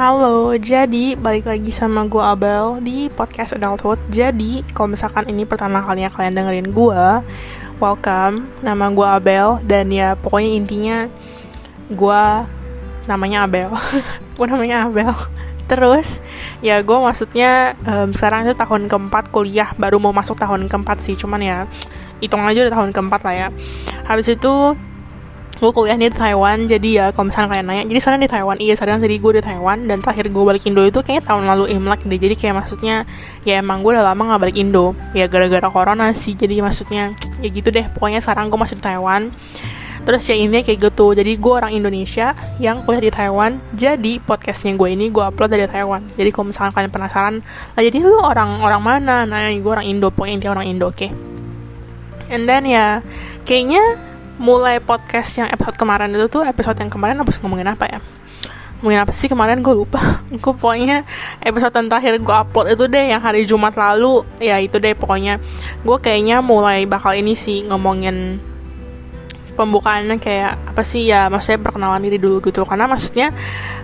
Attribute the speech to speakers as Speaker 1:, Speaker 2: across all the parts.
Speaker 1: Halo, jadi balik lagi sama gue Abel di podcast Adulthood Jadi, kalau misalkan ini pertama kalinya kalian dengerin gue Welcome, nama gue Abel Dan ya pokoknya intinya gue namanya Abel. Gue namanya Abel. Terus, ya gue maksudnya um, sekarang itu tahun keempat kuliah. Baru mau masuk tahun keempat sih, cuman ya hitung aja udah tahun keempat lah ya. Habis itu gue kuliah di Taiwan jadi ya kalau misalnya kalian nanya jadi sekarang di Taiwan iya sekarang jadi gue di Taiwan dan terakhir gue balik Indo itu kayaknya tahun lalu Imlek deh jadi kayak maksudnya ya emang gue udah lama gak balik Indo ya gara-gara corona sih jadi maksudnya ya gitu deh pokoknya sekarang gue masih di Taiwan Terus ya ini kayak gitu Jadi gue orang Indonesia yang kuliah di Taiwan Jadi podcastnya gue ini gue upload dari Taiwan Jadi kalau misalnya kalian penasaran Lah jadi lu orang orang mana? Nah gue orang Indo Pokoknya intinya orang Indo oke okay? And then ya Kayaknya mulai podcast yang episode kemarin itu tuh episode yang kemarin harus ngomongin apa ya? Ngomongin apa sih kemarin? Gue lupa. Gue pokoknya episode yang terakhir gue upload itu deh yang hari Jumat lalu. Ya itu deh pokoknya. Gue kayaknya mulai bakal ini sih ngomongin pembukaannya kayak apa sih? Ya maksudnya perkenalan diri dulu gitu. Karena maksudnya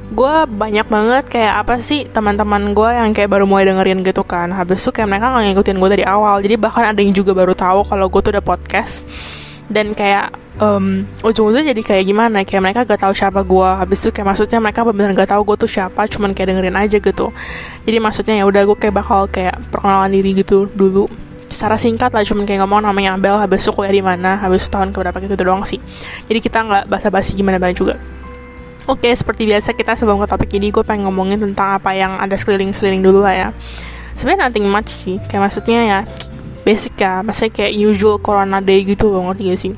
Speaker 1: gue banyak banget kayak apa sih teman-teman gue yang kayak baru mulai dengerin gitu kan. Habis itu kayak mereka nggak ngikutin gue dari awal. Jadi bahkan ada yang juga baru tahu kalau gue tuh udah podcast. Dan kayak um, ujung-ujungnya jadi kayak gimana? Kayak mereka gak tahu siapa gue habis itu kayak maksudnya mereka benar-benar gak tahu gue tuh siapa cuman kayak dengerin aja gitu. Jadi maksudnya ya udah gue kayak bakal kayak perkenalan diri gitu dulu. Secara singkat lah cuman kayak ngomong namanya Abel habis itu kuliah di mana habis itu tahun keberapa gitu doang sih. Jadi kita nggak basa-basi gimana banget juga. Oke, seperti biasa kita sebelum ke topik ini gue pengen ngomongin tentang apa yang ada sekeliling-sekeliling dulu lah ya. Sebenarnya nothing much sih, kayak maksudnya ya basic ya, maksudnya kayak usual corona day gitu loh, ngerti gak sih?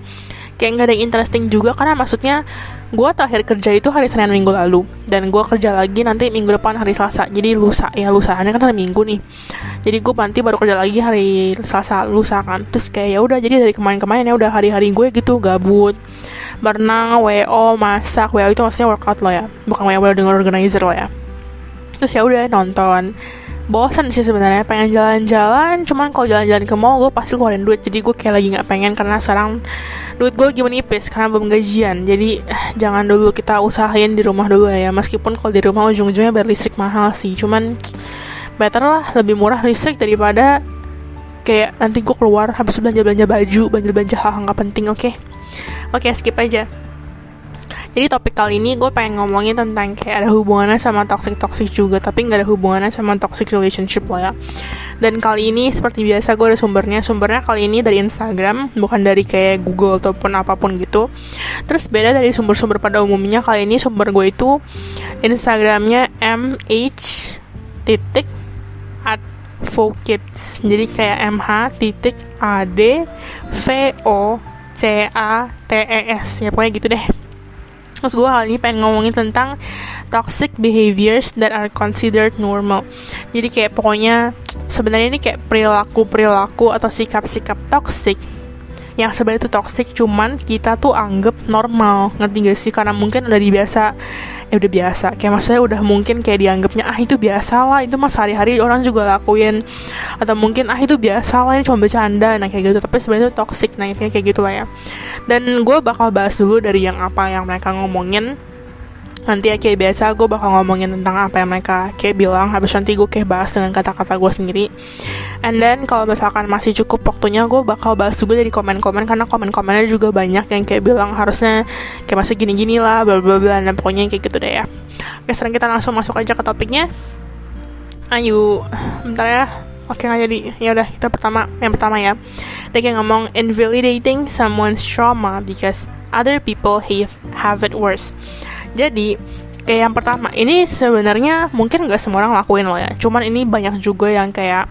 Speaker 1: Kayak nggak ada yang interesting juga karena maksudnya gue terakhir kerja itu hari Senin minggu lalu dan gue kerja lagi nanti minggu depan hari Selasa. Jadi lusa ya lusa ini kan hari Minggu nih. Jadi gue nanti baru kerja lagi hari Selasa lusa kan. Terus kayak ya udah jadi dari kemarin-kemarin ya udah hari-hari gue gitu gabut berenang wo masak. Wo itu maksudnya workout lo ya bukan wo dengan organizer lo ya. Terus ya udah nonton bosan sih sebenarnya. Pengen jalan-jalan cuman kalau jalan-jalan ke mall gue pasti keluarin duit. Jadi gue kayak lagi nggak pengen karena sekarang duit gue lagi menipis karena belum gajian. Jadi eh, jangan dulu kita usahain di rumah dulu ya. Meskipun kalau di rumah ujung-ujungnya bayar listrik mahal sih cuman better lah lebih murah listrik daripada kayak nanti gue keluar habis belanja belanja baju belanja belanja hal-hal nggak penting oke? Okay? oke okay, skip aja jadi topik kali ini gue pengen ngomongin tentang kayak ada hubungannya sama toxic toxic juga tapi nggak ada hubungannya sama toxic relationship lah ya. Dan kali ini seperti biasa gue ada sumbernya. Sumbernya kali ini dari Instagram bukan dari kayak Google ataupun apa pun gitu. Terus beda dari sumber-sumber pada umumnya kali ini sumber gue itu Instagramnya mh titik advocates jadi kayak mh titik ad v o c a t e s. Ya pokoknya gitu deh Terus gue kali ini pengen ngomongin tentang toxic behaviors that are considered normal. Jadi kayak pokoknya sebenarnya ini kayak perilaku-perilaku atau sikap-sikap toxic. Yang sebenarnya itu toxic cuman kita tuh anggap normal. Ngerti gak sih? Karena mungkin udah dibiasa ya udah biasa. Kayak maksudnya udah mungkin kayak dianggapnya ah itu biasa lah itu mas hari-hari orang juga lakuin. Atau mungkin ah itu biasa lah ini cuma bercanda. Nah kayak gitu. Tapi sebenarnya itu toxic nah intinya kayak gitu lah ya. Dan gue bakal bahas dulu dari yang apa yang mereka ngomongin nanti ya kayak biasa gue bakal ngomongin tentang apa yang mereka kayak bilang. Habis nanti gue kayak bahas dengan kata-kata gue sendiri. And then kalau misalkan masih cukup waktunya gue bakal bahas juga dari komen-komen karena komen-komennya juga banyak yang kayak bilang harusnya kayak masih gini-gini lah bla bla bla dan pokoknya kayak gitu deh ya. Oke sekarang kita langsung masuk aja ke topiknya. Ayo bentar ya. Oke nggak jadi. Ya udah kita pertama yang pertama ya. Dia kayak ngomong invalidating someone's trauma because other people have have it worse jadi kayak yang pertama ini sebenarnya mungkin gak semua orang lakuin loh ya. Cuman ini banyak juga yang kayak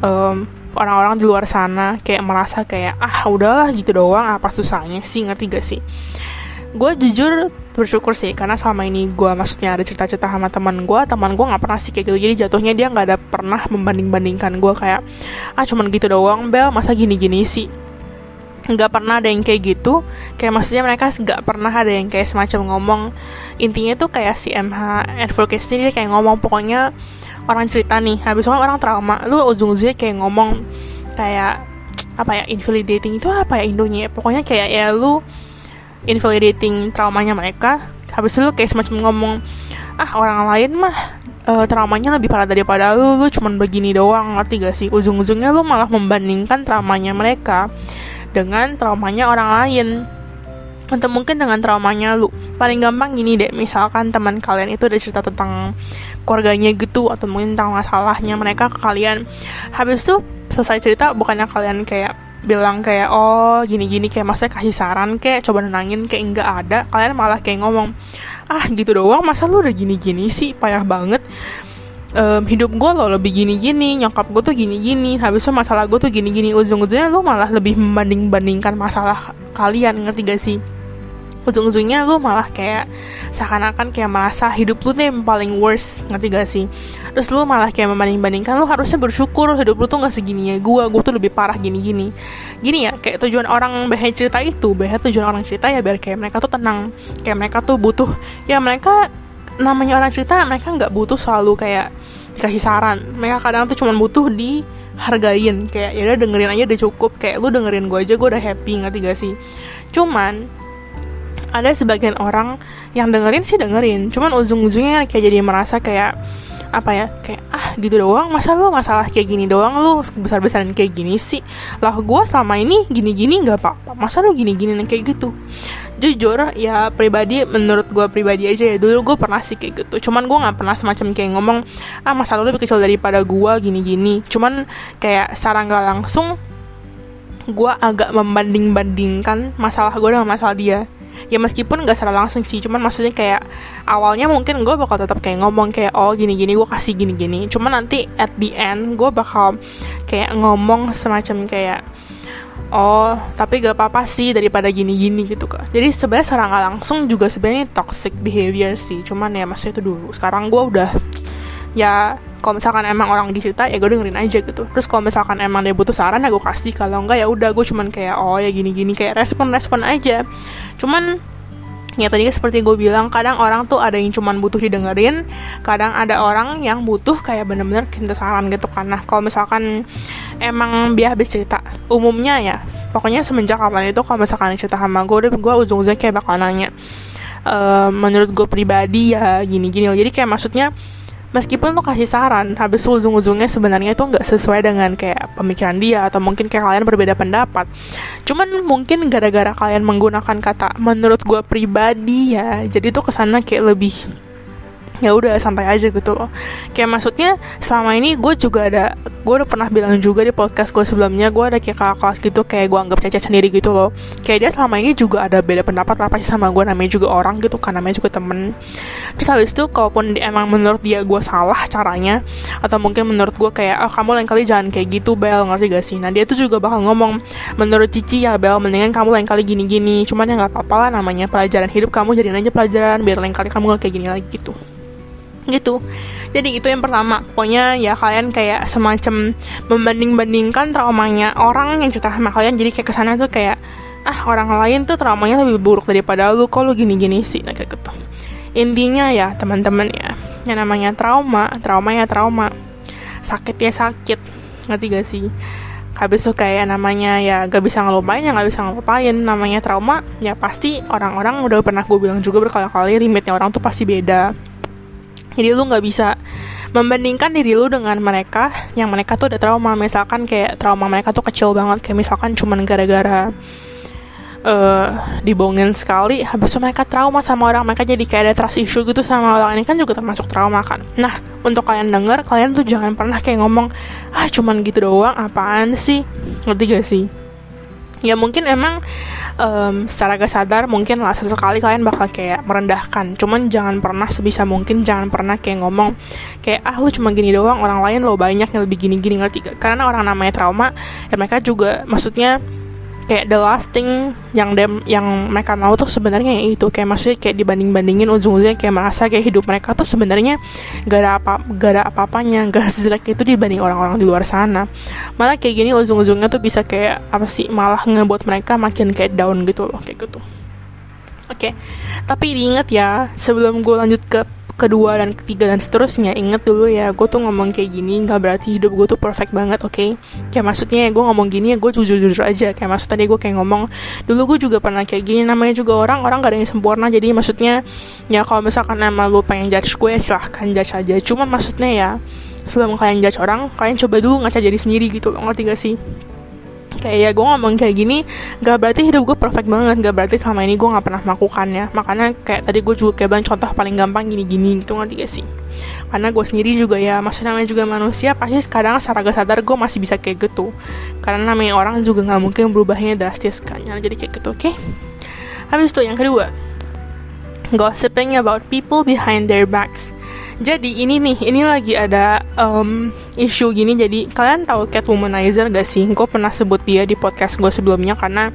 Speaker 1: um, orang-orang di luar sana kayak merasa kayak ah udahlah gitu doang apa susahnya sih? Ngerti gak sih? Gue jujur bersyukur sih karena selama ini gue maksudnya ada cerita-cerita sama teman gue teman gue nggak pernah sih kayak gitu. Jadi jatuhnya dia nggak ada pernah membanding-bandingkan gue kayak ah cuman gitu doang bel masa gini-gini sih nggak pernah ada yang kayak gitu. Kayak maksudnya mereka nggak pernah ada yang kayak semacam ngomong. Intinya tuh kayak si MH advocacy dia kayak ngomong pokoknya orang cerita nih habis itu orang trauma lu ujung-ujungnya kayak ngomong kayak apa ya invalidating itu apa ya Indonya? Ya? pokoknya kayak ya lu invalidating traumanya mereka habis itu lu kayak semacam ngomong ah orang lain mah uh, traumanya lebih parah daripada lu lu cuman begini doang. Ngerti gak sih? Ujung-ujungnya lu malah membandingkan traumanya mereka dengan traumanya orang lain. Atau mungkin dengan traumanya lu. Paling gampang gini deh misalkan teman kalian itu udah cerita tentang keluarganya gitu atau mungkin tentang masalahnya mereka ke kalian. Habis itu selesai cerita bukannya kalian kayak bilang kayak oh gini-gini kayak masa kasih saran kayak coba nenangin kayak enggak ada. Kalian malah kayak ngomong ah gitu doang masa lu udah gini-gini sih? Payah banget um, hidup gue lo lebih gini-gini nyokap gue tuh gini-gini habis itu masalah gue tuh gini-gini. Ujung-ujungnya lu malah lebih membanding-bandingkan masalah kalian ngerti gak sih? Ujung-ujungnya lu malah kayak seakan-akan kayak merasa hidup lu tuh yang paling worst ngerti gak sih? Terus lu malah kayak membanding-bandingkan lu harusnya bersyukur hidup lu tuh gak segini ya gue gue tuh lebih parah gini-gini. Gini ya kayak tujuan orang bahaya cerita itu bahaya tujuan orang cerita ya biar kayak mereka tuh tenang kayak mereka tuh butuh ya mereka namanya orang cerita mereka nggak butuh selalu kayak dikasih saran. Mereka kadang tuh cuma butuh di hargain kayak ya udah dengerin aja udah cukup. Kayak lu dengerin gue aja gue udah happy. Ngerti gak sih? Cuman ada sebagian orang yang dengerin sih dengerin. Cuman ujung-ujungnya kayak jadi merasa kayak apa ya kayak ah gitu doang. Masa lu masalah kayak gini doang? Lu besar besaran kayak gini sih? Lah gue selama ini gini gini nggak apa-apa. Masa lu gini gini kayak gitu jujur ya pribadi menurut gue pribadi aja ya. Dulu gue pernah sih kayak gitu. Cuman gue nggak pernah semacam kayak ngomong ah masalah lu lebih kecil daripada gue gini gini cuman kayak secara nggak langsung gue agak membanding bandingkan masalah gue dengan masalah dia. Ya meskipun gak secara langsung sih cuman maksudnya kayak awalnya mungkin gue bakal tetap kayak ngomong kayak oh gini gini gue kasih gini gini cuman nanti at the end gue bakal kayak ngomong semacam kayak oh tapi gak apa-apa sih daripada gini-gini gitu kan jadi sebenarnya secara nggak langsung juga sebenarnya toxic behavior sih. Cuman ya maksudnya itu dulu. Sekarang gue udah ya kalau misalkan emang orang dicerita ya gue dengerin aja gitu. Terus kalau misalkan emang dia butuh saran ya gue kasih. Kalau enggak ya udah gue cuman kayak oh ya gini gini kayak respon respon aja. Cuman ya tadi seperti gue bilang kadang orang tuh ada yang cuman butuh didengerin. Kadang ada orang yang butuh kayak bener-bener kita saran gitu karena kalau misalkan emang dia habis cerita. Umumnya ya pokoknya semenjak kapan itu kalau misalkan cerita sama gue gue ujung-ujungnya kayak bakal nanya e, menurut gue pribadi ya gini-gini. Jadi kayak maksudnya meskipun lo kasih saran habis ujung-ujungnya sebenarnya itu nggak sesuai dengan kayak pemikiran dia atau mungkin kayak kalian berbeda pendapat. Cuman mungkin gara-gara kalian menggunakan kata menurut gue pribadi ya jadi tuh ke sana kayak lebih ya udah santai aja gitu loh. Kayak maksudnya selama ini gue juga ada gue udah pernah bilang juga di podcast gue sebelumnya gue ada kayak kakak kelas gitu kayak gue anggap caca sendiri gitu loh. Kayak dia selama ini juga ada beda pendapat lah pasti sama gue namanya juga orang gitu kan namanya juga temen. Terus habis itu kalaupun emang menurut dia gue salah caranya atau mungkin menurut gue kayak oh kamu lain kali jangan kayak gitu Bel ngerti gak sih? Nah dia tuh juga bakal ngomong menurut Cici ya Bel mendingan kamu lain kali gini-gini cuman ya nggak apa-apa lah namanya pelajaran hidup kamu jadiin aja pelajaran biar lain kali kamu gak kayak gini lagi gitu gitu. Jadi itu yang pertama. Pokoknya ya kalian kayak semacam membanding-bandingkan traumanya orang yang cerita sama kalian. Jadi kayak ke sana tuh kayak ah orang lain tuh traumanya lebih buruk daripada lu. Kok lu gini-gini sih? Nah kayak gitu. Intinya ya teman-teman ya yang namanya trauma trauma ya trauma. Sakit ya sakit. Ngerti gak sih? Habis itu kayak namanya ya gak bisa ngelupain ya gak bisa ngelupain. Namanya trauma ya pasti orang-orang udah pernah gue bilang juga berkali-kali limitnya orang tuh pasti beda jadi lu nggak bisa membandingkan diri lu dengan mereka yang mereka tuh udah trauma. Misalkan kayak trauma mereka tuh kecil banget kayak misalkan cuman gara-gara uh, dibohongin sekali habis itu mereka trauma sama orang mereka jadi kayak ada trust issue gitu sama orang. Ini kan juga termasuk trauma kan. Nah untuk kalian denger kalian tuh jangan pernah kayak ngomong ah cuman gitu doang apaan sih? Ngerti gak sih ya mungkin emang um, secara gak sadar mungkin lah sesekali kalian bakal kayak merendahkan. Cuman jangan pernah sebisa mungkin jangan pernah kayak ngomong kayak ah lu cuma gini doang orang lain lo banyak yang lebih gini-gini. Ngerti karena orang namanya trauma ya mereka juga maksudnya kayak the last thing yang dem yang mereka mau tuh sebenarnya itu kayak masih kayak dibanding bandingin ujung-ujungnya kayak merasa kayak hidup mereka tuh sebenarnya gak ada apa gak ada apa-apanya gak sejelek itu dibanding orang-orang di luar sana malah kayak gini ujung-ujungnya tuh bisa kayak apa sih malah ngebuat mereka makin kayak down gitu loh kayak gitu oke okay. tapi diingat ya sebelum gue lanjut ke kedua dan ketiga dan seterusnya. Inget dulu ya gue tuh ngomong kayak gini nggak berarti hidup gue tuh perfect banget oke? Okay? kayak maksudnya ya gue ngomong gini ya gue jujur jujur aja. Kayak maksud tadi gue kayak ngomong dulu gue juga pernah kayak gini. Namanya juga orang orang gak ada yang sempurna. Jadi maksudnya ya kalau misalkan emang lu pengen judge gue silahkan judge aja. Cuman maksudnya ya sebelum kalian judge orang kalian coba dulu ngaca jadi sendiri gitu loh. Ngerti gak sih kayak ya gue ngomong kayak gini gak berarti hidup gue perfect banget. Gak berarti selama ini gue gak pernah melakukannya. Makanya kayak tadi gue juga kayak contoh paling gampang gini-gini gitu ngerti gak sih? Karena gue sendiri juga ya maksudnya namanya juga manusia pasti kadang secara gak sadar gue masih bisa kayak gitu. Karena namanya orang juga gak mungkin berubahnya drastis kan. Ya, jadi kayak gitu oke? Okay? habis itu yang kedua gossiping about people behind their backs jadi ini nih, ini lagi ada um, isu gini. Jadi kalian tahu Catwomanizer gak sih? Gue pernah sebut dia di podcast gue sebelumnya karena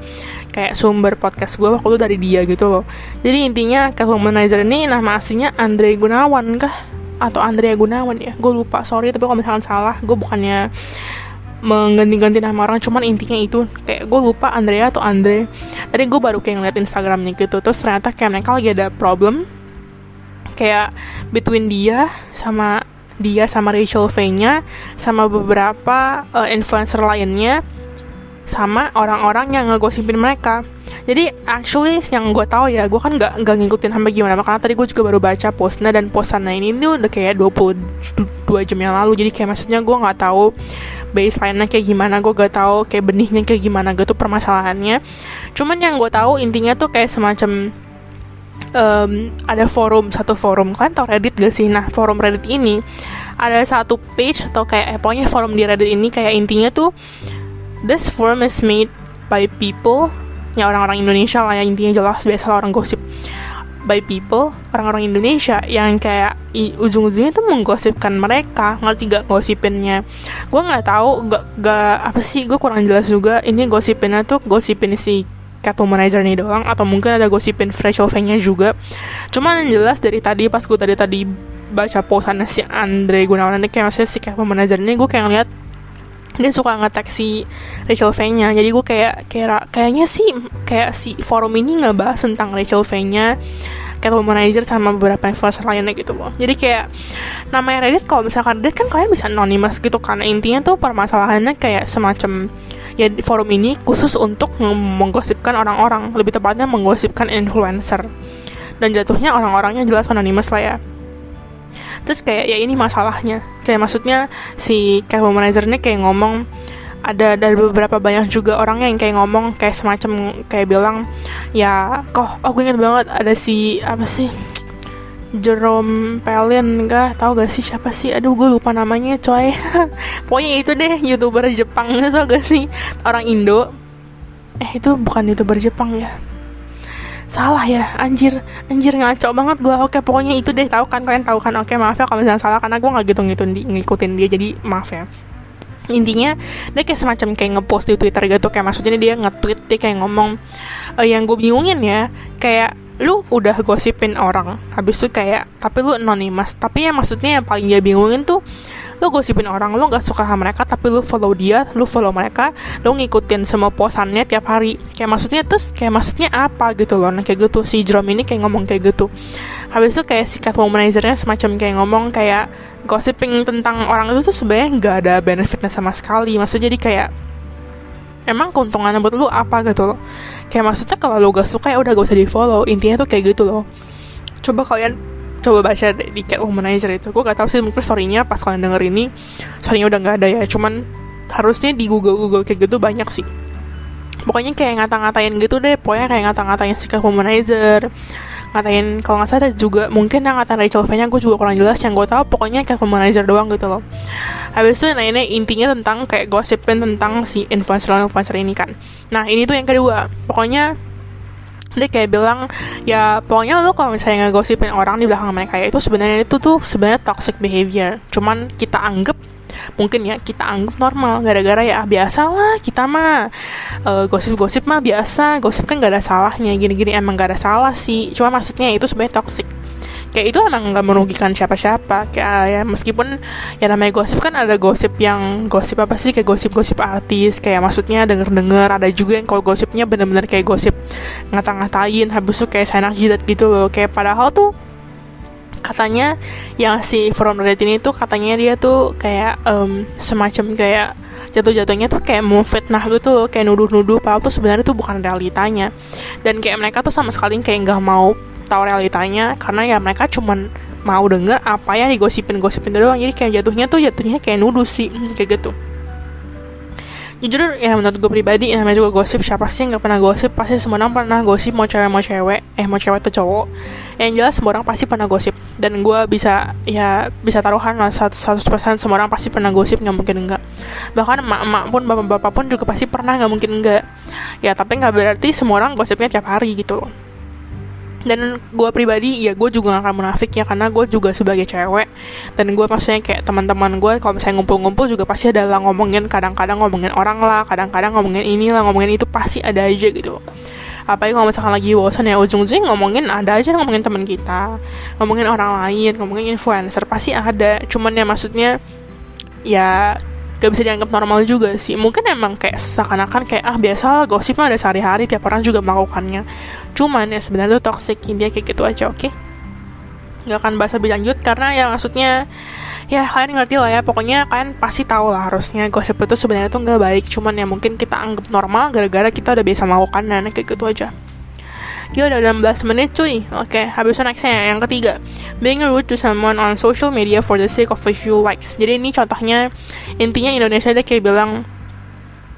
Speaker 1: kayak sumber podcast gue waktu itu dari dia gitu loh. Jadi intinya Catwomanizer ini nama aslinya Andre Gunawan kah? Atau Andrea Gunawan ya? Gue lupa, sorry tapi kalau misalkan salah, gue bukannya mengganti-ganti nama orang cuman intinya itu kayak gue lupa Andrea atau Andre tadi gue baru kayak ngeliat Instagramnya gitu terus ternyata kayak mereka lagi ada problem kayak between dia sama dia sama Rachel V-nya sama beberapa uh, influencer lainnya sama orang-orang yang ngegosipin mereka. Jadi actually yang gue tahu ya gue kan nggak nggak ngikutin sampai gimana karena tadi gue juga baru baca postnya dan postannya ini tuh udah kayak 22 jam yang lalu. Jadi kayak maksudnya gue nggak tahu baseline-nya kayak gimana gue gak tahu kayak benihnya kayak gimana gitu permasalahannya. Cuman yang gue tahu intinya tuh kayak semacam um, ada forum satu forum. Kan tau Reddit gak sih? Nah forum Reddit ini ada satu page atau kayak eh, pokoknya forum di Reddit ini kayak intinya tuh this forum is made by people ya orang-orang Indonesia lah yang intinya jelas biasa orang gosip. By people orang-orang Indonesia yang kayak ujung-ujungnya tuh menggosipkan mereka. Ngerti gak gosipinnya? Gue nggak tahu gak, gak apa sih? Gue kurang jelas juga. Ini gosipinnya tuh gosipin si Catwomanizer nih doang atau mungkin ada gosipin Rachel nya juga. Cuman yang jelas dari tadi pas gue tadi tadi baca posannya si Andre Gunawan ini kayak maksudnya si Catwomanizer ini gue kayak ngeliat dia suka ngetek si Rachel V-nya jadi gue kayak kayak kayaknya sih kayak si forum ini nggak bahas tentang Rachel V-nya Catwomanizer sama beberapa influencer lainnya gitu loh. Jadi kayak namanya Reddit kalau misalkan Reddit kan kalian bisa anonymous gitu karena intinya tuh permasalahannya kayak semacam ya forum ini khusus untuk menggosipkan orang-orang lebih tepatnya menggosipkan influencer. Dan jatuhnya orang-orangnya jelas anonymous lah ya. Terus kayak ya ini masalahnya. Kayak maksudnya si kayak womanizer ini kayak ngomong ada dari beberapa banyak juga orang yang kayak ngomong kayak semacam kayak bilang ya kok aku inget banget ada si apa sih Jerome Pelin enggak tahu gak sih siapa sih? Aduh gue lupa namanya coy. Pokoknya itu deh youtuber Jepang tau gak sih? Orang Indo. Eh itu bukan youtuber Jepang ya. Salah ya anjir. Anjir ngaco banget gue oke pokoknya itu deh tahu kan kalian tahu kan. Oke maaf ya kalau misalnya salah karena gue nggak gitu ngikutin, ngikutin dia jadi maaf ya. Intinya dia kayak semacam kayak ngepost di Twitter gitu. Kayak maksudnya dia nge-tweet dia kayak ngomong. E, yang gue bingungin ya kayak lu udah gosipin orang habis itu kayak tapi lu anonymous tapi ya maksudnya yang paling dia bingungin tuh lu gosipin orang lu gak suka sama mereka tapi lu follow dia lu follow mereka lu ngikutin semua posannya tiap hari. Kayak maksudnya terus kayak maksudnya apa gitu loh nah kayak gitu. Si Jerome ini kayak ngomong kayak gitu. Habis itu kayak si cat womanizernya semacam kayak ngomong kayak gossiping tentang orang itu tuh sebenarnya nggak ada benefitnya sama sekali. Maksudnya jadi kayak emang keuntungannya buat lu apa gitu loh? Kayak maksudnya kalau lo gak suka ya udah gak usah di follow intinya tuh kayak gitu loh. Coba kalian coba baca di Cat Womanizer itu. Gue gak tahu sih mungkin storynya pas kalian denger ini storynya udah gak ada ya. Cuman harusnya di Google Google kayak gitu banyak sih. Pokoknya kayak ngata-ngatain gitu deh. Pokoknya kayak ngata-ngatain si Cat Womanizer ngatain kalau nggak salah juga mungkin yang ngatain Rachel V nya gue juga kurang jelas. Yang gue tahu pokoknya kayak womanizer doang gitu loh. Habis itu nah ini intinya tentang kayak gosipin tentang si influencer-influencer ini kan. Nah ini tuh yang kedua. Pokoknya dia kayak bilang ya pokoknya lo kalau misalnya ngegosipin orang di belakang mereka ya itu sebenarnya itu tuh sebenarnya toxic behavior. Cuman kita anggap mungkin ya kita anggap normal. Gara-gara ya biasa lah kita mah uh, gosip-gosip mah biasa. Gosip kan gak ada salahnya. Gini-gini emang gak ada salah sih. Cuma maksudnya itu sebenarnya toxic. Kayak itu emang nggak merugikan siapa-siapa. Kayak ya meskipun ya namanya gosip kan ada gosip yang gosip apa sih? Kayak gosip-gosip artis. Kayak maksudnya denger-denger. Ada juga yang kalau gosipnya bener-bener kayak gosip ngata-ngatain. Habis itu kayak senak jidat gitu loh. Kayak padahal tuh katanya yang si From Reddit ini tuh katanya dia tuh kayak um, semacam kayak jatuh-jatuhnya tuh kayak mau fitnah lu tuh kayak nuduh-nuduh padahal tuh sebenarnya tuh bukan realitanya. Dan kayak mereka tuh sama sekali kayak nggak mau tahu realitanya karena ya mereka cuman mau denger apa yang digosipin-gosipin doang. Jadi kayak jatuhnya tuh jatuhnya kayak nuduh sih kayak gitu. Jujur ya menurut gue pribadi namanya juga gosip siapa sih nggak pernah gosip? Pasti semua orang pernah gosip mau cewek mau cewek. Eh mau cewek atau cowok yang jelas semua orang pasti pernah gosip. Dan gue bisa ya bisa taruhan lah satu persen semua orang pasti pernah gosip nggak mungkin enggak. Bahkan emak-emak pun bapak-bapak pun juga pasti pernah nggak mungkin enggak. Ya tapi nggak berarti semua orang gosipnya tiap hari gitu loh. Dan gue pribadi ya gue juga gak akan munafik ya karena gue juga sebagai cewek. Dan gue maksudnya kayak teman-teman gue kalau misalnya ngumpul-ngumpul juga pasti adalah ngomongin kadang-kadang ngomongin orang lah kadang-kadang ngomongin ini lah ngomongin itu pasti ada aja gitu apalagi kalau misalkan lagi bosan ya ujung-ujung ngomongin ada aja ngomongin teman kita. Ngomongin orang lain ngomongin influencer pasti ada. Cuman ya maksudnya ya gak bisa dianggap normal juga sih. Mungkin emang kayak seakan-akan kayak ah biasa gosip mah ada sehari-hari tiap orang juga melakukannya. Cuman ya sebenarnya tuh toxic India kayak gitu aja oke? Okay? nggak akan bahas lebih lanjut karena ya maksudnya ya kalian ngerti lah ya pokoknya kalian pasti tahu lah harusnya gosip itu sebenarnya tuh nggak baik. Cuman ya mungkin kita anggap normal gara-gara kita udah biasa melakukan dan kayak gitu aja. Gila udah 16 menit cuy. Oke okay, habis itu nextnya yang ketiga. Being rude to someone on social media for the sake of a few likes. Jadi ini contohnya Intinya Indonesia dia kayak bilang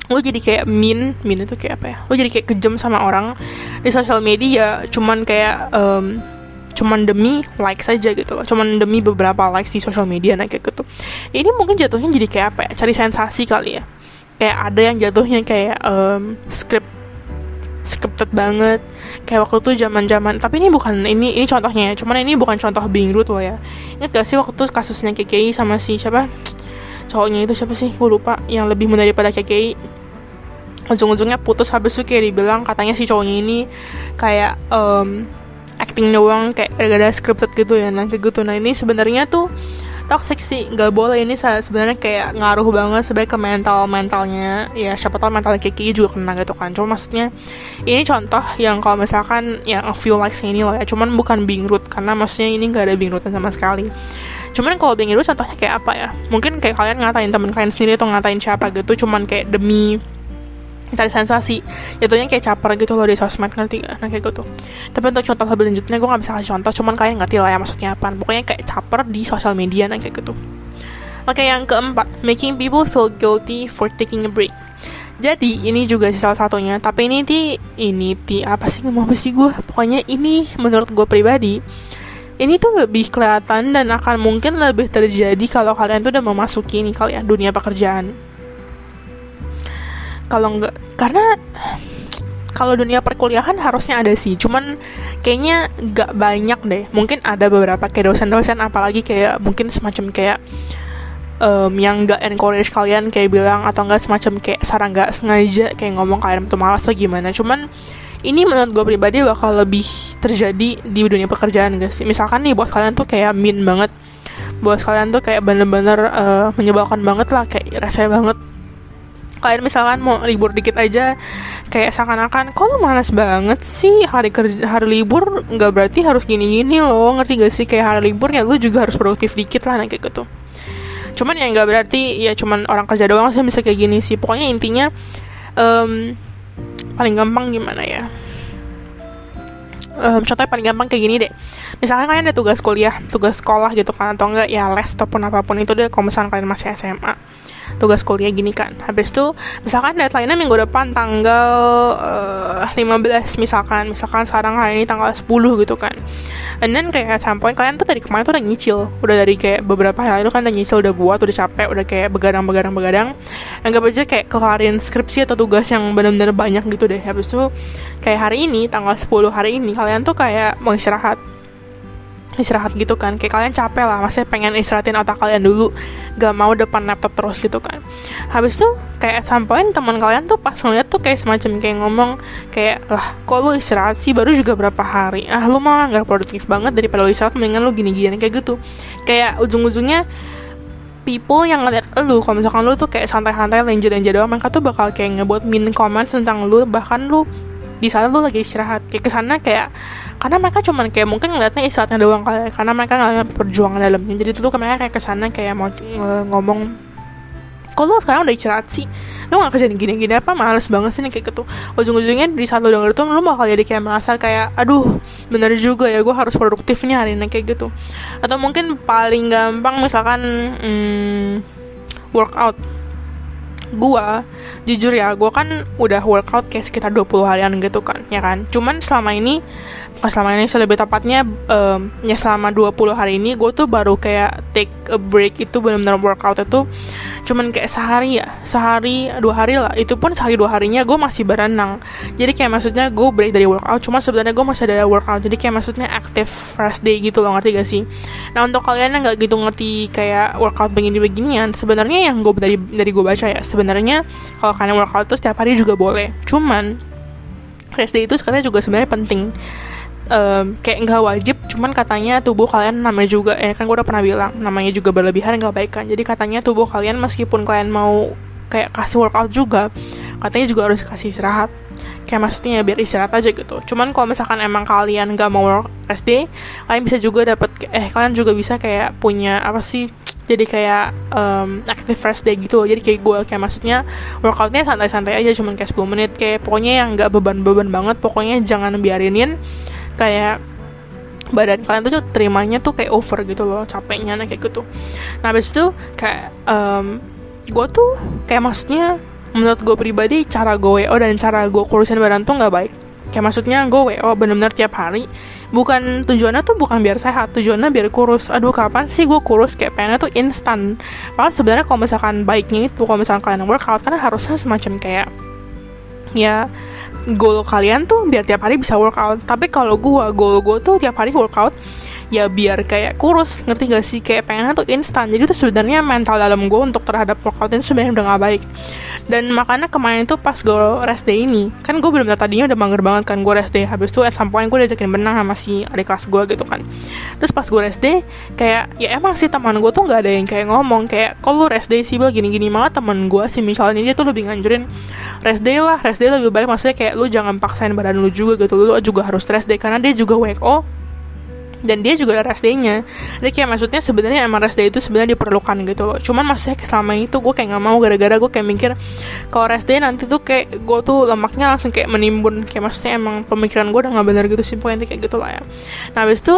Speaker 1: lo jadi kayak mean mean itu kayak apa ya? Lo jadi kayak kejam sama orang di sosial media cuman kayak um, cuman demi like saja gitu loh. Cuman demi beberapa likes di social media nah kayak gitu. Ini mungkin jatuhnya jadi kayak apa ya? Cari sensasi kali ya. Kayak ada yang jatuhnya kayak um, script scripted banget. Kayak waktu itu zaman zaman tapi ini bukan ini ini contohnya ya. Cuman ini bukan contoh being rude loh ya. Ingat gak sih waktu itu kasusnya KKI sama si siapa? Cowoknya itu siapa sih? Gue lupa. Yang lebih muda daripada KKI ujung-ujungnya putus habis itu kayak dibilang katanya si cowoknya ini kayak um, acting doang kayak gara-gara scripted gitu ya. Nah kayak gitu. Nah ini sebenarnya tuh toxic sih. Nggak boleh. Ini sebenarnya kayak ngaruh banget sebagai ke mental mentalnya ya siapa tahu mentalnya Kiki juga kena gitu kan. Cuma maksudnya ini contoh yang kalau misalkan yang a few likes ini loh ya. Cuman bukan being rude karena maksudnya ini nggak ada being rude sama sekali. Cuman kalau being rude contohnya kayak apa ya? Mungkin kayak kalian ngatain temen kalian sendiri atau ngatain siapa gitu cuman kayak demi cari sensasi. Jatuhnya kayak caper gitu loh di sosmed ngerti gak? nah kayak gitu. Tapi untuk contoh lebih lanjutnya gue gak bisa kasih contoh cuman kalian ngerti lah ya maksudnya apa. Pokoknya kayak caper di sosial media nah kayak gitu. Oke yang keempat making people feel guilty for taking a break. Jadi ini juga sih salah satunya. Tapi ini ti ini ti apa sih ngomong apa sih gue pokoknya ini menurut gue pribadi ini tuh lebih kelihatan dan akan mungkin lebih terjadi kalau kalian tuh udah memasuki ini kalian dunia pekerjaan kalau nggak karena kalau dunia perkuliahan harusnya ada sih cuman kayaknya nggak banyak deh. Mungkin ada beberapa kayak dosen-dosen apalagi kayak mungkin semacam kayak um, yang nggak encourage kalian kayak bilang atau enggak semacam kayak saran nggak sengaja kayak ngomong kalian tuh malas atau gimana? Cuman ini menurut gue pribadi bakal lebih terjadi di dunia pekerjaan guys misalkan nih bos kalian tuh kayak mean banget. Bos kalian tuh kayak bener-bener uh, menyebalkan banget lah kayak rese banget kalian misalkan mau libur dikit aja kayak seakan-akan kok lu malas banget sih hari kerja hari libur? Nggak berarti harus gini-gini loh. Ngerti gak sih? Kayak hari libur ya lu juga harus produktif dikit lah kayak gitu. Cuman ya nggak berarti ya cuman orang kerja doang sih bisa kayak gini sih. Pokoknya intinya um, paling gampang gimana ya? Um, contohnya paling gampang kayak gini deh. Misalkan kalian ada tugas kuliah tugas sekolah gitu kan atau enggak ya les ataupun apa pun itu deh kalau misalkan kalian masih SMA tugas kuliah gini kan. Habis itu misalkan deadline-nya minggu depan tanggal uh, eh, 15 misalkan misalkan sekarang hari ini tanggal 10 gitu kan. And then kayak sampai kalian tuh dari kemarin tuh udah nyicil. Udah dari kayak beberapa hari lalu kan udah nyicil udah buat udah capek udah kayak begadang begadang begadang anggap aja kayak kelarin skripsi atau tugas yang benar-benar banyak gitu deh. Habis itu kayak hari ini tanggal 10 hari ini kalian tuh kayak mau istirahat istirahat gitu kan. Kayak kalian capek lah masih pengen istirahatin otak kalian dulu. Gak mau depan laptop terus gitu kan. Habis tuh kayak sampein teman kalian tuh pas ngeliat tuh kayak semacam kayak ngomong kayak lah kok lu istirahat sih? Baru juga berapa hari. Ah lu mah gak produktif banget daripada lu istirahat mendingan lu gini-gini kayak gitu. Kayak ujung-ujungnya people yang ngeliat lu kalau misalkan lu tuh kayak santai-santai lenjer-lenjer doang mereka tuh bakal kayak ngebuat min comment tentang lu. Bahkan lu di sana lu lagi istirahat. Kayak ke sana kayak karena mereka cuman kayak mungkin ngeliatnya istirahatnya doang kali karena mereka ngeliat perjuangan dalamnya. Jadi tuh mereka kayak ke sana kayak mau ngomong kalau sekarang udah istirahat sih? Lo gak kerjain gini-gini apa? Males banget sih nih kayak gitu. Ujung-ujungnya di saat lo denger itu lo bakal jadi kayak merasa kayak aduh bener juga ya gue harus produktif nih hari ini kayak gitu. Atau mungkin paling gampang misalkan hmm, workout gua jujur ya gua kan udah workout kayak sekitar 20 harian gitu kan ya kan? Cuman selama ini pas selama ini lebih tepatnya um, ya selama 20 hari ini gue tuh baru kayak take a break itu benar-benar workout itu cuman kayak sehari ya sehari dua hari lah. Itu pun sehari dua harinya gue masih berenang. Jadi kayak maksudnya gue break dari workout. Cuma sebenarnya gue masih ada workout. Jadi kayak maksudnya active first day gitu loh ngerti gak sih? Nah untuk kalian yang nggak gitu ngerti kayak workout begini-beginian sebenarnya yang gue dari dari gue baca ya sebenarnya kalau kalian workout tuh setiap hari juga boleh. Cuman rest day itu sebenarnya juga sebenarnya penting um, kayak nggak wajib cuman katanya tubuh kalian namanya juga eh kan gue udah pernah bilang namanya juga berlebihan nggak baik kan. Jadi katanya tubuh kalian meskipun kalian mau kayak kasih workout juga katanya juga harus kasih istirahat. Kayak maksudnya ya biar istirahat aja gitu. Cuman kalau misalkan emang kalian nggak mau work day kalian bisa juga dapat eh kalian juga bisa kayak punya apa sih jadi kayak um, active first day gitu jadi kayak gue kayak maksudnya workoutnya santai-santai aja cuman kayak 10 menit kayak pokoknya yang nggak beban-beban banget pokoknya jangan biarinin kayak badan kalian tuh terimanya tuh kayak over gitu loh capeknya nah kayak gitu. Nah habis itu kayak um, gue tuh kayak maksudnya menurut gue pribadi cara gue WO dan cara gue kurusin badan tuh nggak baik. Kayak maksudnya gue WO bener-bener tiap hari. Bukan tujuannya tuh bukan biar sehat tujuannya biar kurus. Aduh kapan sih gue kurus? Kayak pengennya tuh instan. Padahal sebenarnya kalau misalkan baiknya itu kalau misalkan kalian workout kan harusnya semacam kayak ya goal kalian tuh biar tiap hari bisa workout. Tapi kalau gue goal gue tuh tiap hari workout ya biar kayak kurus. Ngerti gak sih? Kayak pengennya tuh instan. Jadi tuh sebenarnya mental dalam gue untuk terhadap workout itu sebenarnya udah gak baik dan makanya kemarin tuh pas gue rest day ini kan gue benar-benar tadinya udah mager banget kan gue rest day. Habis itu at some point gue diajakin benang sama si adik kelas gue gitu kan. Terus pas gue rest day kayak ya emang sih teman gue tuh nggak ada yang kayak ngomong. Kayak kalau rest day sih gini-gini malah teman gue sih. Misalnya dia tuh lebih nganjurin rest day lah rest day lebih baik. Maksudnya kayak lu jangan paksain badan lu juga gitu. Lu juga harus rest day. Karena dia juga WO dan dia juga ada rest day-nya jadi kayak maksudnya sebenarnya emang rest day itu sebenarnya diperlukan gitu loh. Cuman maksudnya selama itu gue kayak nggak mau gara-gara gue kayak mikir kalau rest day nanti tuh kayak gue tuh lemaknya langsung kayak menimbun. Kayak maksudnya emang pemikiran gue udah nggak benar gitu sih pokoknya kayak gitu lah ya. Nah habis itu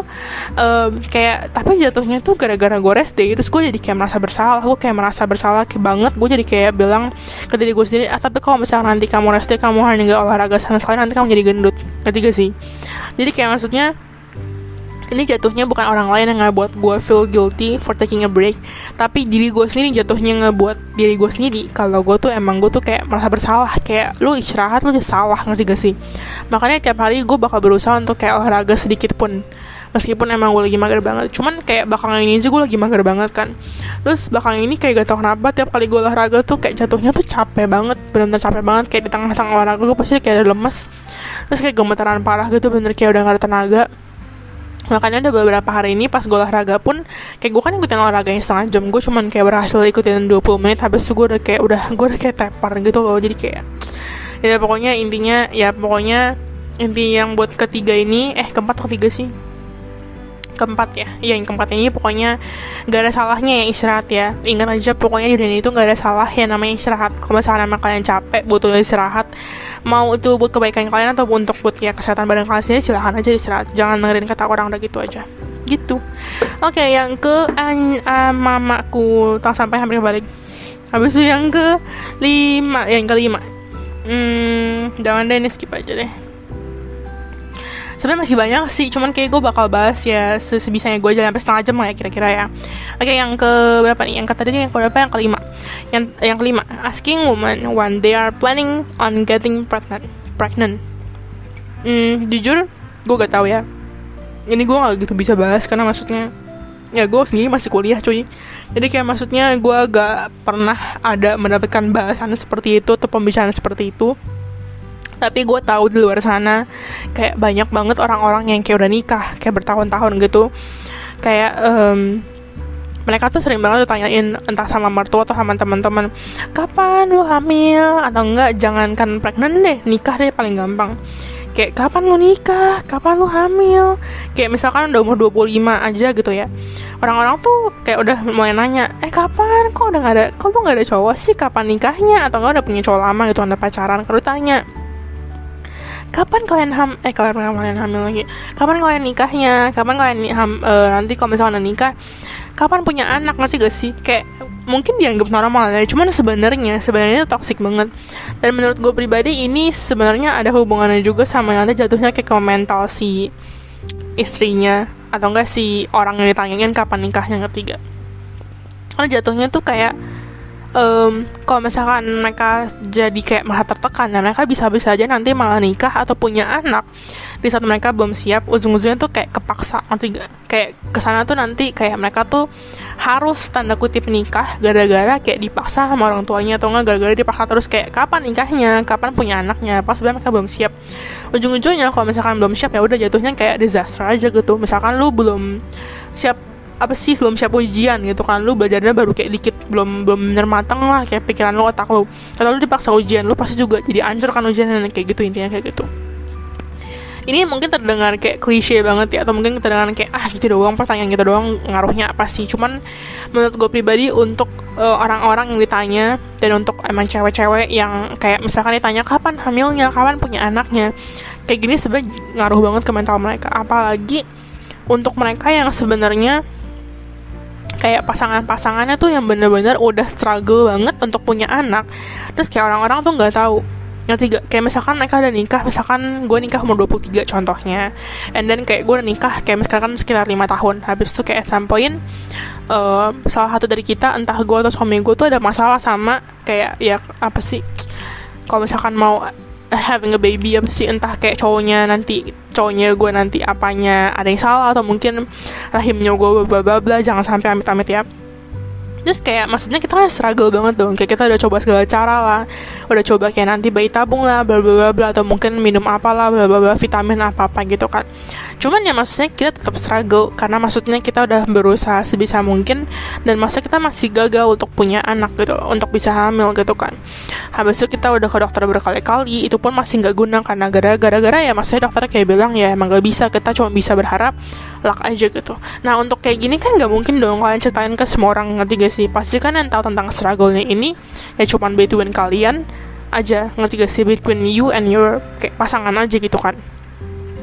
Speaker 1: um, kayak tapi jatuhnya tuh gara-gara gue rest day terus gue jadi kayak merasa bersalah. Gue kayak merasa bersalah kayak banget. Gue jadi kayak bilang ke diri gue sendiri ah tapi kalau misalnya nanti kamu rest day kamu hanya nggak olahraga sama sekali nanti kamu jadi gendut. Ketiga sih? Jadi kayak maksudnya ini jatuhnya bukan orang lain yang ngebuat gue feel guilty for taking a break. Tapi diri gue sendiri jatuhnya ngebuat diri gue sendiri. Kalau gue tuh emang gue tuh kayak merasa bersalah. Kayak lu istirahat lu udah salah ngerti gak sih? Makanya tiap hari gue bakal berusaha untuk kayak olahraga sedikit pun. Meskipun emang gue lagi mager banget. Cuman kayak belakangan ini aja gue lagi mager banget kan. Terus belakangan ini kayak gak tau kenapa tiap kali gue olahraga tuh kayak jatuhnya tuh capek banget. Benar-benar capek banget. Kayak di tengah-tengah olahraga gue pasti kayak ada lemes. Terus kayak gemetaran parah gitu. Bener kayak udah gak ada tenaga makanya ada beberapa hari ini pas gue olahraga pun kayak gue kan ikutin olahraganya setengah jam gue cuman kayak berhasil ikutin 20 menit habis itu gue udah kayak udah gue udah kayak tepar gitu loh. Jadi kayak ya pokoknya intinya ya pokoknya inti yang buat ketiga ini eh keempat ketiga sih? Keempat ya Iya yang keempat ini pokoknya gak ada salahnya yang istirahat ya. Ingat aja pokoknya di dunia itu gak ada salah yang namanya istirahat. Kalau misalnya kalian capek butuh istirahat mau itu buat kebaikan kalian atau untuk buat ya kesehatan badan kalian sendiri silahkan aja istirahat. Jangan dengerin kata orang udah gitu aja. Gitu. Oke okay, yang ke an, uh, mamaku. Tong sampai hampir balik. Habis itu yang ke lima yang kelima. Hmm jangan deh ini skip aja deh sebenarnya masih banyak sih cuman kayak gue bakal bahas ya sebisanya gue jalan sampai setengah jam lah ya kira-kira ya. Oke yang ke berapa nih? Yang kata tadi yang ke berapa yang kelima. Yang yang kelima. Asking woman when they are planning on getting pregnant pregnant. Hmm, jujur gue gak tahu ya. Ini gue gak gitu bisa bahas karena maksudnya ya gue sendiri masih kuliah cuy. Jadi kayak maksudnya gue gak pernah ada mendapatkan bahasan seperti itu atau pembicaraan seperti itu tapi gue tahu di luar sana kayak banyak banget orang-orang yang kayak udah nikah kayak bertahun-tahun gitu. Kayak um, mereka tuh sering banget ditanyain entah sama mertua atau sama teman-teman kapan lu hamil? Atau enggak jangankan pregnant deh nikah deh paling gampang. Kayak kapan lu nikah, kapan lu hamil? Kayak misalkan udah umur 25 aja gitu ya. Orang-orang tuh kayak udah mulai nanya eh kapan? Kok udah gak ada kok lu gak ada cowok sih? Kapan nikahnya? Atau enggak udah punya cowok lama gitu anda pacaran. Kalau tanya kapan kalian ham eh kalian kalian hamil lagi? Kapan kalian nikahnya? Kapan kalian ham, uh, nanti kalau misalnya nikah kapan punya anak? Ngerti gak sih? Kayak mungkin dianggap normal ya cuman sebenarnya sebenarnya toxic banget. Dan menurut gue pribadi ini sebenarnya ada hubungannya juga sama nanti jatuhnya kayak ke mental si istrinya atau enggak si orang yang ditanyain kapan nikahnya ketiga karena jatuhnya tuh kayak um, kalau misalkan mereka jadi kayak malah tertekan dan mereka bisa-bisa aja nanti malah nikah atau punya anak di saat mereka belum siap ujung-ujungnya tuh kayak kepaksa nanti kayak ke sana tuh nanti kayak mereka tuh harus tanda kutip nikah gara-gara kayak dipaksa sama orang tuanya atau enggak gara-gara dipaksa terus kayak kapan nikahnya? Kapan punya anaknya? Pas sebenarnya mereka belum siap. Ujung-ujungnya kalau misalkan belum siap ya udah jatuhnya kayak disaster aja gitu. Misalkan lu belum siap apa sih belum siap ujian gitu kan. Lu belajarnya baru kayak dikit belum belum bener matang lah kayak pikiran lu otak lu. Kalau lu dipaksa ujian lu pasti juga jadi ancur kan ujian kayak gitu intinya kayak gitu. Ini mungkin terdengar kayak klise banget ya atau mungkin terdengar kayak ah gitu doang pertanyaan gitu doang ngaruhnya apa sih? Cuman menurut gue pribadi untuk eh, orang-orang yang ditanya dan untuk emang cewek-cewek yang kayak misalkan ditanya kapan hamilnya? Kapan punya anaknya? Kayak gini sebenarnya ngaruh banget ke mental mereka. Apalagi untuk mereka yang sebenarnya kayak pasangan-pasangannya tuh yang bener-bener udah struggle banget untuk punya anak. Terus kayak orang-orang tuh nggak tahu. Ngerti gak? Kayak misalkan mereka udah nikah, misalkan gue nikah umur 23 contohnya. And then kayak gue udah nikah, kayak misalkan sekitar 5 tahun. Habis itu kayak at some point uh, Salah satu dari kita, entah gue atau suami gue tuh ada masalah sama Kayak ya apa sih? Kalau misalkan mau having a baby apa sih entah kayak cowoknya nanti cowoknya gue nanti apanya ada yang salah atau mungkin rahimnya gue bla bla bla jangan sampai amit amit ya terus kayak maksudnya kita kan struggle banget dong. Kayak kita udah coba segala cara lah. Udah coba kayak nanti bayi tabung lah bla bla bla atau mungkin minum apalah bla bla bla. Vitamin apa apa gitu kan. Cuman ya maksudnya kita tetap struggle. Karena maksudnya kita udah berusaha sebisa mungkin. Dan maksudnya kita masih gagal untuk punya anak gitu untuk bisa hamil gitu kan. Habis itu kita udah ke dokter berkali-kali. Itu pun masih nggak guna karena gara-gara ya maksudnya dokter kayak bilang ya emang gak bisa. Kita cuma bisa berharap luck aja gitu. Nah untuk kayak gini kan nggak mungkin dong kalian ceritain ke semua orang ngerti gak sih? Pasti kan yang tahu tentang struggle-nya ini ya cuman between kalian aja ngerti gak sih? Between you and your kayak pasangan aja gitu kan.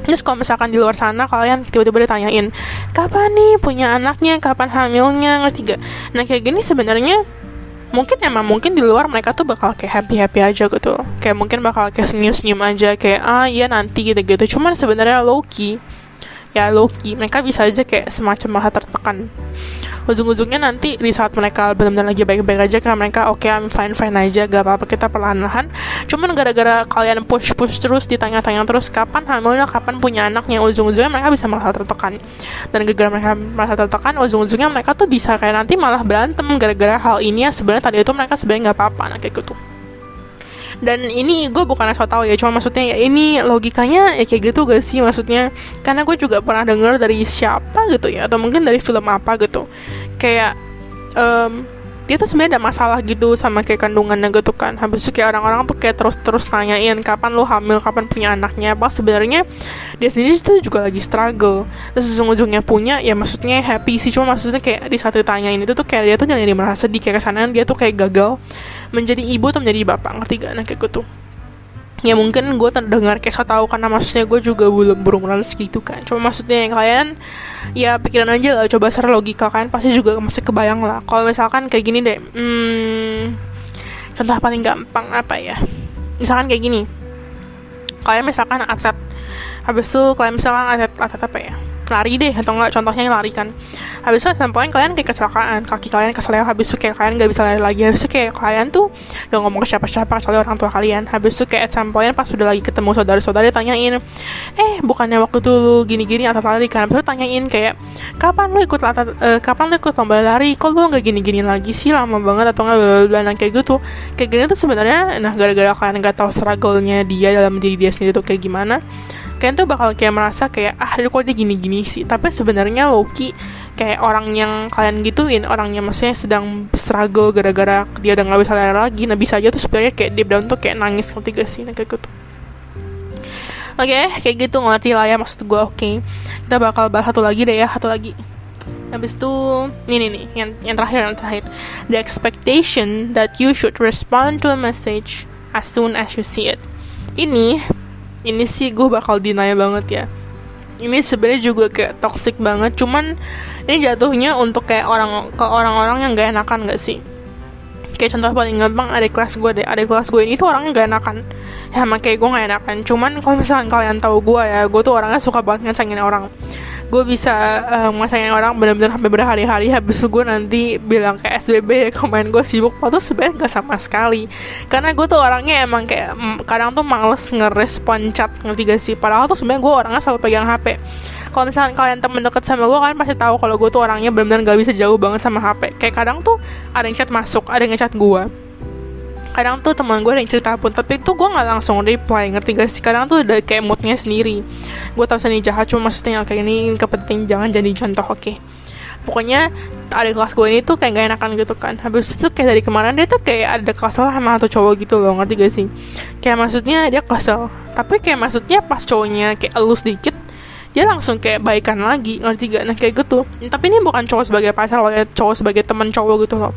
Speaker 1: Terus kalau misalkan di luar sana kalian tiba-tiba ditanyain kapan nih punya anaknya, kapan hamilnya, ngerti gak? Nah kayak gini sebenarnya mungkin emang mungkin di luar mereka tuh bakal kayak happy happy aja gitu, kayak mungkin bakal kayak senyum senyum aja kayak ah iya nanti gitu gitu. Cuman sebenarnya low key ya Loki. Mereka bisa aja kayak semacam malah tertekan. Ujung-ujungnya nanti di saat mereka benar-benar lagi baik-baik aja karena mereka oke okay, I'm fine fine aja gak apa-apa kita perlahan-lahan. Cuman gara-gara kalian push push terus ditanya-tanya terus kapan hamilnya kapan punya anaknya ujung-ujungnya mereka bisa malah tertekan. Dan gara-gara mereka merasa tertekan ujung-ujungnya mereka tuh bisa kayak nanti malah berantem gara-gara hal ini ya. Sebenarnya tadi itu mereka sebenarnya nggak apa-apa nah kayak gitu dan ini gue bukan asal tahu ya cuma maksudnya ya ini logikanya ya kayak gitu gak sih? Maksudnya karena gue juga pernah denger dari siapa gitu ya atau mungkin dari film apa gitu. Kayak um, dia tuh sebenarnya ada masalah gitu sama kayak kandungannya gitu kan. Habis itu kayak orang-orang tuh kayak terus-terus nanyain kapan lo hamil? Kapan punya anaknya? Apa sebenarnya dia sendiri tuh juga lagi struggle. Terus ujung-ujungnya punya ya maksudnya happy sih. Cuma maksudnya kayak di saat ditanyain itu tuh kayak dia tuh jadi merasa sedih. Kayak ke sana dia tuh kayak gagal menjadi ibu atau menjadi bapak. Ngerti gak? Nah kayak gitu ya mungkin gue terdengar kayak so tau karena maksudnya gue juga belum berumuran segitu kan. Cuma maksudnya yang kalian ya pikiran aja lah coba secara logika kan. Pasti juga masih kebayang lah. Kalau misalkan kayak gini deh hmm, contoh paling gampang apa ya? Misalkan kayak gini. Kalian misalkan atlet. Habis itu kalian misalkan atlet atlet apa ya lari deh atau enggak contohnya lari kan. Habis itu sampai kalian kayak kecelakaan kaki kalian keseleo habis itu kayak kalian gak bisa lari lagi. Habis itu kayak kalian tuh gak ngomong ke siapa-siapa kecuali orang tua kalian. Habis itu kayak sampai pas sudah lagi ketemu saudara-saudara tanyain eh bukannya waktu itu lu gini-gini atau lari kan? Habis itu tanyain kayak kapan lu ikut lata, uh, kapan lu ikut lomba lari? Kok lu gak gini-gini lagi sih? Lama banget atau nggak bla kayak gitu. Kayak gini tuh sebenarnya nah gara-gara kalian gak tahu struggle-nya dia dalam diri dia sendiri tuh kayak gimana kalian tuh bakal kayak merasa kayak ah kok dia gini-gini sih tapi sebenarnya Loki kayak orang yang kalian gituin orangnya maksudnya sedang struggle gara-gara dia udah nggak bisa lari lagi nah bisa aja tuh sebenarnya kayak deep down tuh kayak nangis ngerti gak sih nah, kayak gitu Oke, okay, kayak gitu ngerti lah ya maksud gue. Oke, okay. kita bakal bahas satu lagi deh ya, satu lagi. Habis itu, ini nih, yang yang terakhir yang terakhir. The expectation that you should respond to a message as soon as you see it. Ini, ini sih gue bakal deny banget ya. Ini sebenarnya juga kayak toxic banget. Cuman ini jatuhnya untuk kayak orang ke orang-orang yang gak enakan gak sih kayak contoh paling gampang ada kelas gue deh ada kelas gue ini tuh orangnya gak enakan ya sama kayak gue gak enakan cuman kalau misalkan kalian tahu gue ya gue tuh orangnya suka banget ngecengin orang gue bisa uh, ngecengin orang bener-bener sampai berhari-hari. Habis itu gue nanti bilang ke SBB komen gue sibuk. Waktu sebenarnya gak sama sekali. Karena gue tuh orangnya emang kayak kadang tuh males ngerespon chat ngerti gak sih? Padahal tuh sebenarnya gue orangnya selalu pegang HP kalau misalnya kalian temen deket sama gue kalian pasti tahu kalau gue tuh orangnya benar-benar gak bisa jauh banget sama HP kayak kadang tuh ada yang chat masuk ada yang chat gue kadang tuh teman gue ada yang cerita pun tapi itu gue nggak langsung reply ngerti gak sih? Kadang tuh udah kayak moodnya sendiri. Gue tau seni jahat cuma maksudnya kayak ini kepenting jangan jadi contoh oke. Okay? pokoknya ada kelas gue ini tuh kayak gak enakan gitu kan. Habis itu kayak dari kemarin dia tuh kayak ada kesel sama satu cowok gitu loh ngerti gak sih? Kayak maksudnya dia kesel tapi kayak maksudnya pas cowoknya kayak elus dikit dia langsung kayak baikan lagi ngerti gak nah kayak gitu. Tapi ini bukan cowok sebagai pacar loh ya cowok sebagai teman cowok gitu loh.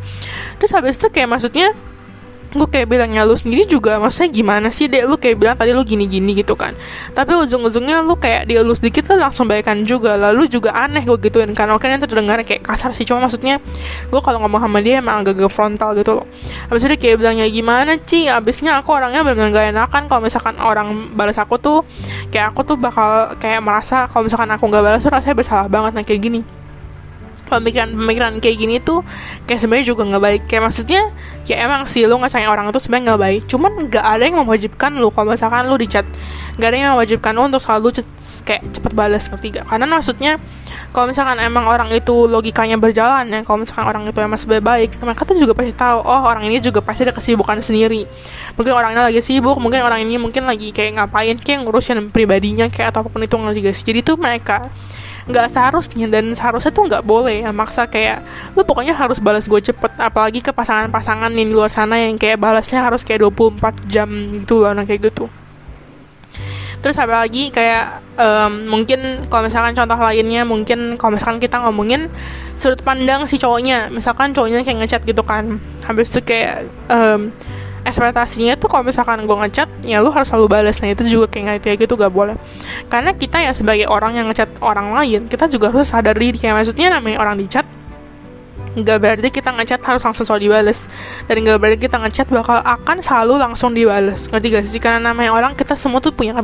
Speaker 1: Terus habis itu kayak maksudnya gue kayak bilangnya lu sendiri juga maksudnya gimana sih dek? Lu kayak bilang tadi lu gini-gini gitu kan. Tapi ujung-ujungnya lu kayak dia lu sedikit lu langsung baikan juga. Lalu juga aneh gue gituin kan. Oke yang terdengar kayak kasar sih. Cuma maksudnya gue kalau ngomong sama dia emang agak frontal gitu loh. Habis itu dia kayak bilangnya gimana sih abisnya aku orangnya benar-benar gak enakan. Kalau misalkan orang balas aku tuh kayak aku tuh bakal kayak merasa kalau misalkan aku nggak balas tuh rasanya bersalah banget. Nah kayak gini pemikiran-pemikiran kayak gini tuh kayak sebenarnya juga nggak baik. Kayak maksudnya ya emang sih lo ngacangin orang itu sebenarnya nggak baik. Cuman nggak ada yang mewajibkan lo kalau misalkan lo dicat nggak ada yang mewajibkan lo untuk selalu kayak cepet balas ketiga karena maksudnya kalau misalkan emang orang itu logikanya berjalan ya kalau misalkan orang itu emang sebaik baik mereka tuh juga pasti tahu oh orang ini juga pasti ada kesibukan sendiri. Mungkin orangnya lagi sibuk mungkin orang ini mungkin lagi kayak ngapain kayak ngurusin pribadinya kayak atau apa pun itu nggak sih? Jadi tuh mereka nggak seharusnya dan seharusnya tuh nggak boleh. Ya maksa kayak lu pokoknya harus balas gue cepet apalagi ke pasangan-pasangan yang di luar sana yang kayak balasnya harus kayak 24 jam gitu loh nah kayak gitu. Terus apa lagi kayak um, mungkin kalau misalkan contoh lainnya mungkin kalau misalkan kita ngomongin sudut pandang si cowoknya. Misalkan cowoknya kayak ngechat gitu kan. Habis itu kayak um, ekspektasinya tuh kalau misalkan gue ngechat ya lu harus selalu balas nah itu juga kayak kayak gitu gak boleh. Karena kita ya sebagai orang yang ngechat orang lain kita juga harus sadar diri. Kayak maksudnya namanya orang di chat nggak berarti kita ngechat harus langsung selalu dibales. Dan nggak berarti kita ngechat bakal akan selalu langsung dibales. Ngerti gak sih? Karena namanya orang kita semua tuh punya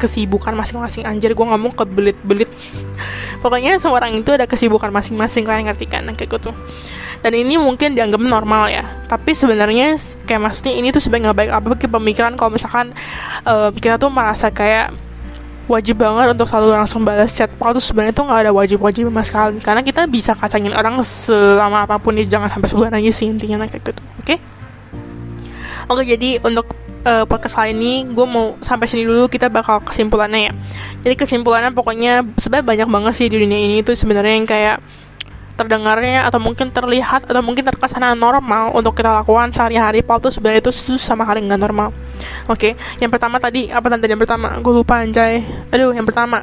Speaker 1: kesibukan masing-masing. Anjir gue ngomong kebelit-belit. Pokoknya semua orang itu ada kesibukan masing-masing kalian ngerti kan? Kayak gitu dan ini mungkin dianggap normal ya. Tapi sebenarnya kayak maksudnya ini tuh sebenarnya nggak baik apa ke pemikiran kalau misalkan uh, kita tuh merasa kayak wajib banget untuk selalu langsung balas chat padahal tuh sebenarnya tuh nggak ada wajib-wajib sama sekali. Karena kita bisa kacangin orang selama apa pun ya jangan sampai sebulan aja sih intinya kayak gitu. Oke? Okay? oke jadi untuk uh, podcast kali ini gue mau sampai sini dulu kita bakal kesimpulannya ya. Jadi kesimpulannya pokoknya sebenarnya banyak banget sih di dunia ini tuh sebenarnya yang kayak terdengarnya atau mungkin terlihat atau mungkin terkesan normal untuk kita lakukan sehari-hari itu sebenarnya itu sama hari nggak normal. Oke okay. yang pertama tadi apa tadi yang pertama? Gue lupa anjay. Aduh yang pertama.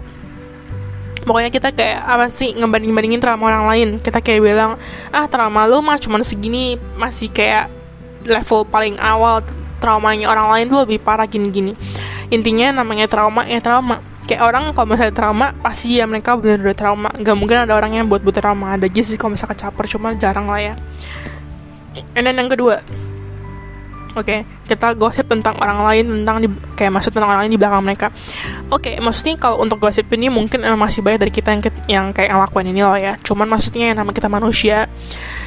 Speaker 1: Pokoknya kita kayak apa sih ngebanding-bandingin trauma orang lain. Kita kayak bilang ah trauma lu mah cuma segini masih kayak level paling awal traumanya orang lain tuh lebih parah gini-gini. Intinya namanya trauma ya trauma kayak orang kalau misalnya trauma pasti ya mereka bener-bener trauma Gak mungkin ada orang yang buat buat trauma ada aja sih kalau misalnya caper cuma jarang lah ya and then yang kedua Oke, okay, kita gosip tentang orang lain tentang di, kayak maksud tentang orang lain di belakang mereka. Oke, okay, maksudnya kalau untuk gosip ini mungkin masih banyak dari kita yang yang kayak ngelakuin ini loh ya. Cuman maksudnya yang nama kita manusia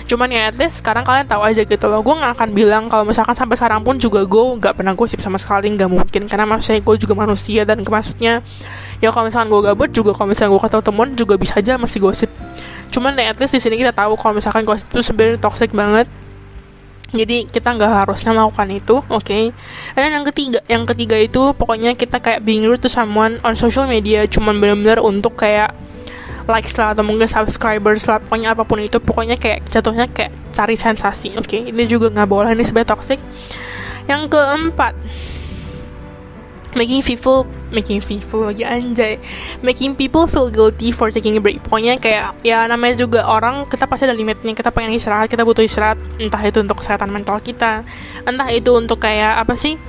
Speaker 1: cuman ya at least sekarang kalian tahu aja gitu loh. Gue gak akan bilang kalau misalkan sampai sekarang pun juga gue gak pernah gosip sama sekali nggak mungkin. Karena maksudnya gue juga manusia dan maksudnya ya kalau misalkan gue gabut juga kalau misalkan gue ketemu temen juga bisa aja masih gosip. Cuman ya at least di sini kita tahu kalau misalkan gosip itu sebenarnya toxic banget. Jadi kita nggak harusnya melakukan itu oke? Okay? dan yang ketiga yang ketiga itu pokoknya kita kayak being rude to someone on social media cuman benar-benar untuk kayak likes lah atau mungkin subscribers lah pokoknya apa pun itu pokoknya kayak jatuhnya kayak cari sensasi. Oke okay? ini juga nggak boleh ini sebenarnya toxic. Yang keempat making people making people lagi anjay. Making people feel guilty for taking a break. Pokoknya kayak ya namanya juga orang kita pasti ada limitnya kita pengen istirahat kita butuh istirahat entah itu untuk kesehatan mental kita entah itu untuk kayak apa sih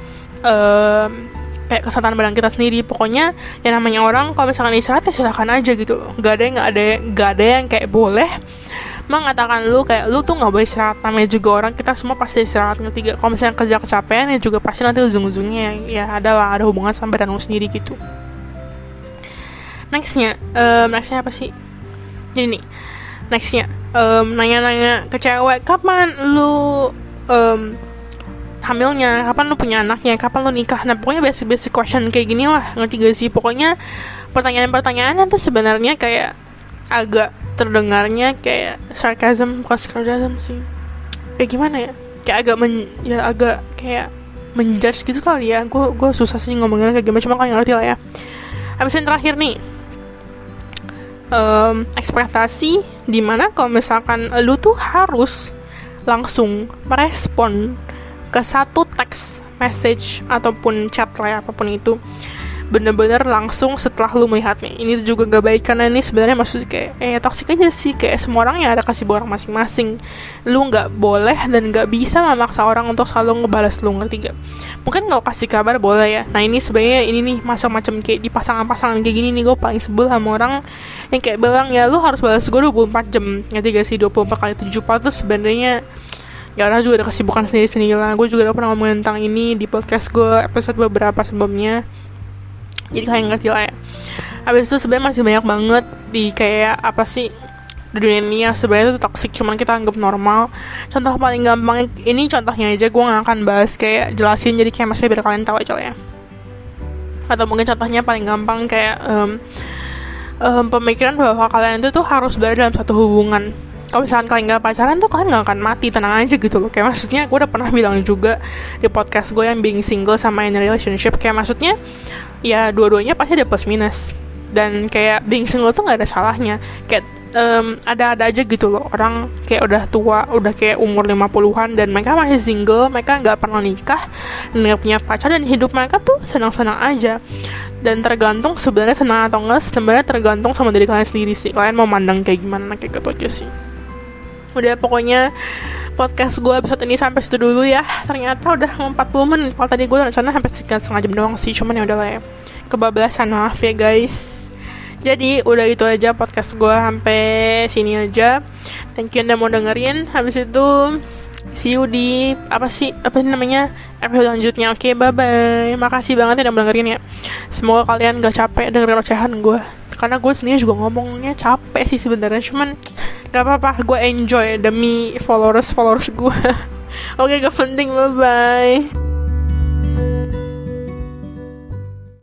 Speaker 1: um, kayak kesehatan badan kita sendiri. Pokoknya yang namanya orang kalau misalkan istirahat ya silahkan aja gitu. Gak ada yang gak ada gak ada yang kayak boleh mengatakan lu kayak lu tuh nggak boleh istirahat. Namanya juga orang kita semua pasti istirahat ngerti gak kalau misalnya kerja kecapean ya juga pasti nanti ujung-ujungnya ya ada lah ada hubungan sama badan lu sendiri gitu. Nextnya um, nextnya apa sih? Jadi nih nextnya um, nanya-nanya ke cewek kapan lu um, hamilnya kapan lu punya anaknya kapan lu nikah. Nah pokoknya basic basic question kayak gini lah ngerti gak sih? Pokoknya pertanyaan-pertanyaan itu sebenarnya kayak agak terdengarnya kayak sarcasm bukan sarcasm sih. Kayak gimana ya? Kayak agak men ya agak kayak menjudge gitu kali ya. Gue gue susah sih ngomongnya kayak gimana cuma kalian ngerti lah ya. Habis yang terakhir nih um, ekspektasi di mana kalau misalkan lu tuh harus langsung merespon ke satu teks message ataupun chat lah ya, apa pun itu bener-bener langsung setelah lu melihatnya. Ini juga gak baik karena ini sebenarnya maksud kayak eh toksik aja sih. Kayak semua orang yang ada kasih orang masing-masing. Lu nggak boleh dan nggak bisa memaksa orang untuk selalu ngebalas lu ngerti gak mungkin nggak kasih kabar boleh ya. Nah ini sebenarnya ini nih macam-macam kayak di pasangan-pasangan kayak gini nih gue paling sebel sama orang yang kayak bilang ya lu harus balas gue 24 jam. Ngerti gak sih? 24 kali 7 tuh sebenarnya ya orang juga ada kesibukan sendiri sendiri lah gue juga udah pernah ngomongin tentang ini di podcast gue episode beberapa sebelumnya. Jadi kalian ngerti lah ya. Habis itu sebenarnya masih banyak banget di kayak apa sih di dunia ini yang sebenarnya itu toxic cuman kita anggap normal. Contoh paling gampang ini contohnya aja gue gak akan bahas kayak jelasin jadi kayak masih biar kalian tahu aja lah ya. Atau mungkin contohnya paling gampang kayak um, um, pemikiran bahwa kalian itu tuh harus berada dalam satu hubungan kalau misalkan kalian gak pacaran tuh kalian gak akan mati. Tenang aja gitu loh. Kayak maksudnya gue udah pernah bilang juga di podcast gue yang being single sama in a relationship. Kayak maksudnya ya dua-duanya pasti ada plus minus. Dan kayak being single tuh nggak ada salahnya. Kayak um, ada-ada aja gitu loh. Orang kayak udah tua udah kayak umur 50-an dan mereka masih single mereka nggak pernah nikah nggak punya pacar dan hidup mereka tuh senang-senang aja. Dan tergantung sebenarnya senang atau enggak sebenarnya tergantung sama diri kalian sendiri sih. Kalian mau mandang kayak gimana kayak gitu aja sih udah pokoknya podcast gue episode ini sampai situ dulu ya. Ternyata udah 40 menit. Kalau tadi gue rencana sampai setengah jam doang sih cuman ya udah lah ya. Kebablasan maaf ya guys. Jadi udah itu aja podcast gue sampai sini aja. Thank you udah mau dengerin. Habis itu see you di apa sih apa sih namanya episode selanjutnya. Oke okay, bye bye makasih banget ya udah dengerin ya. Semoga kalian gak capek dengerin ocehan gue karena gue sendiri juga ngomongnya capek sih sebenarnya cuman gak apa-apa gue enjoy demi followers followers gue. Oke gak penting bye bye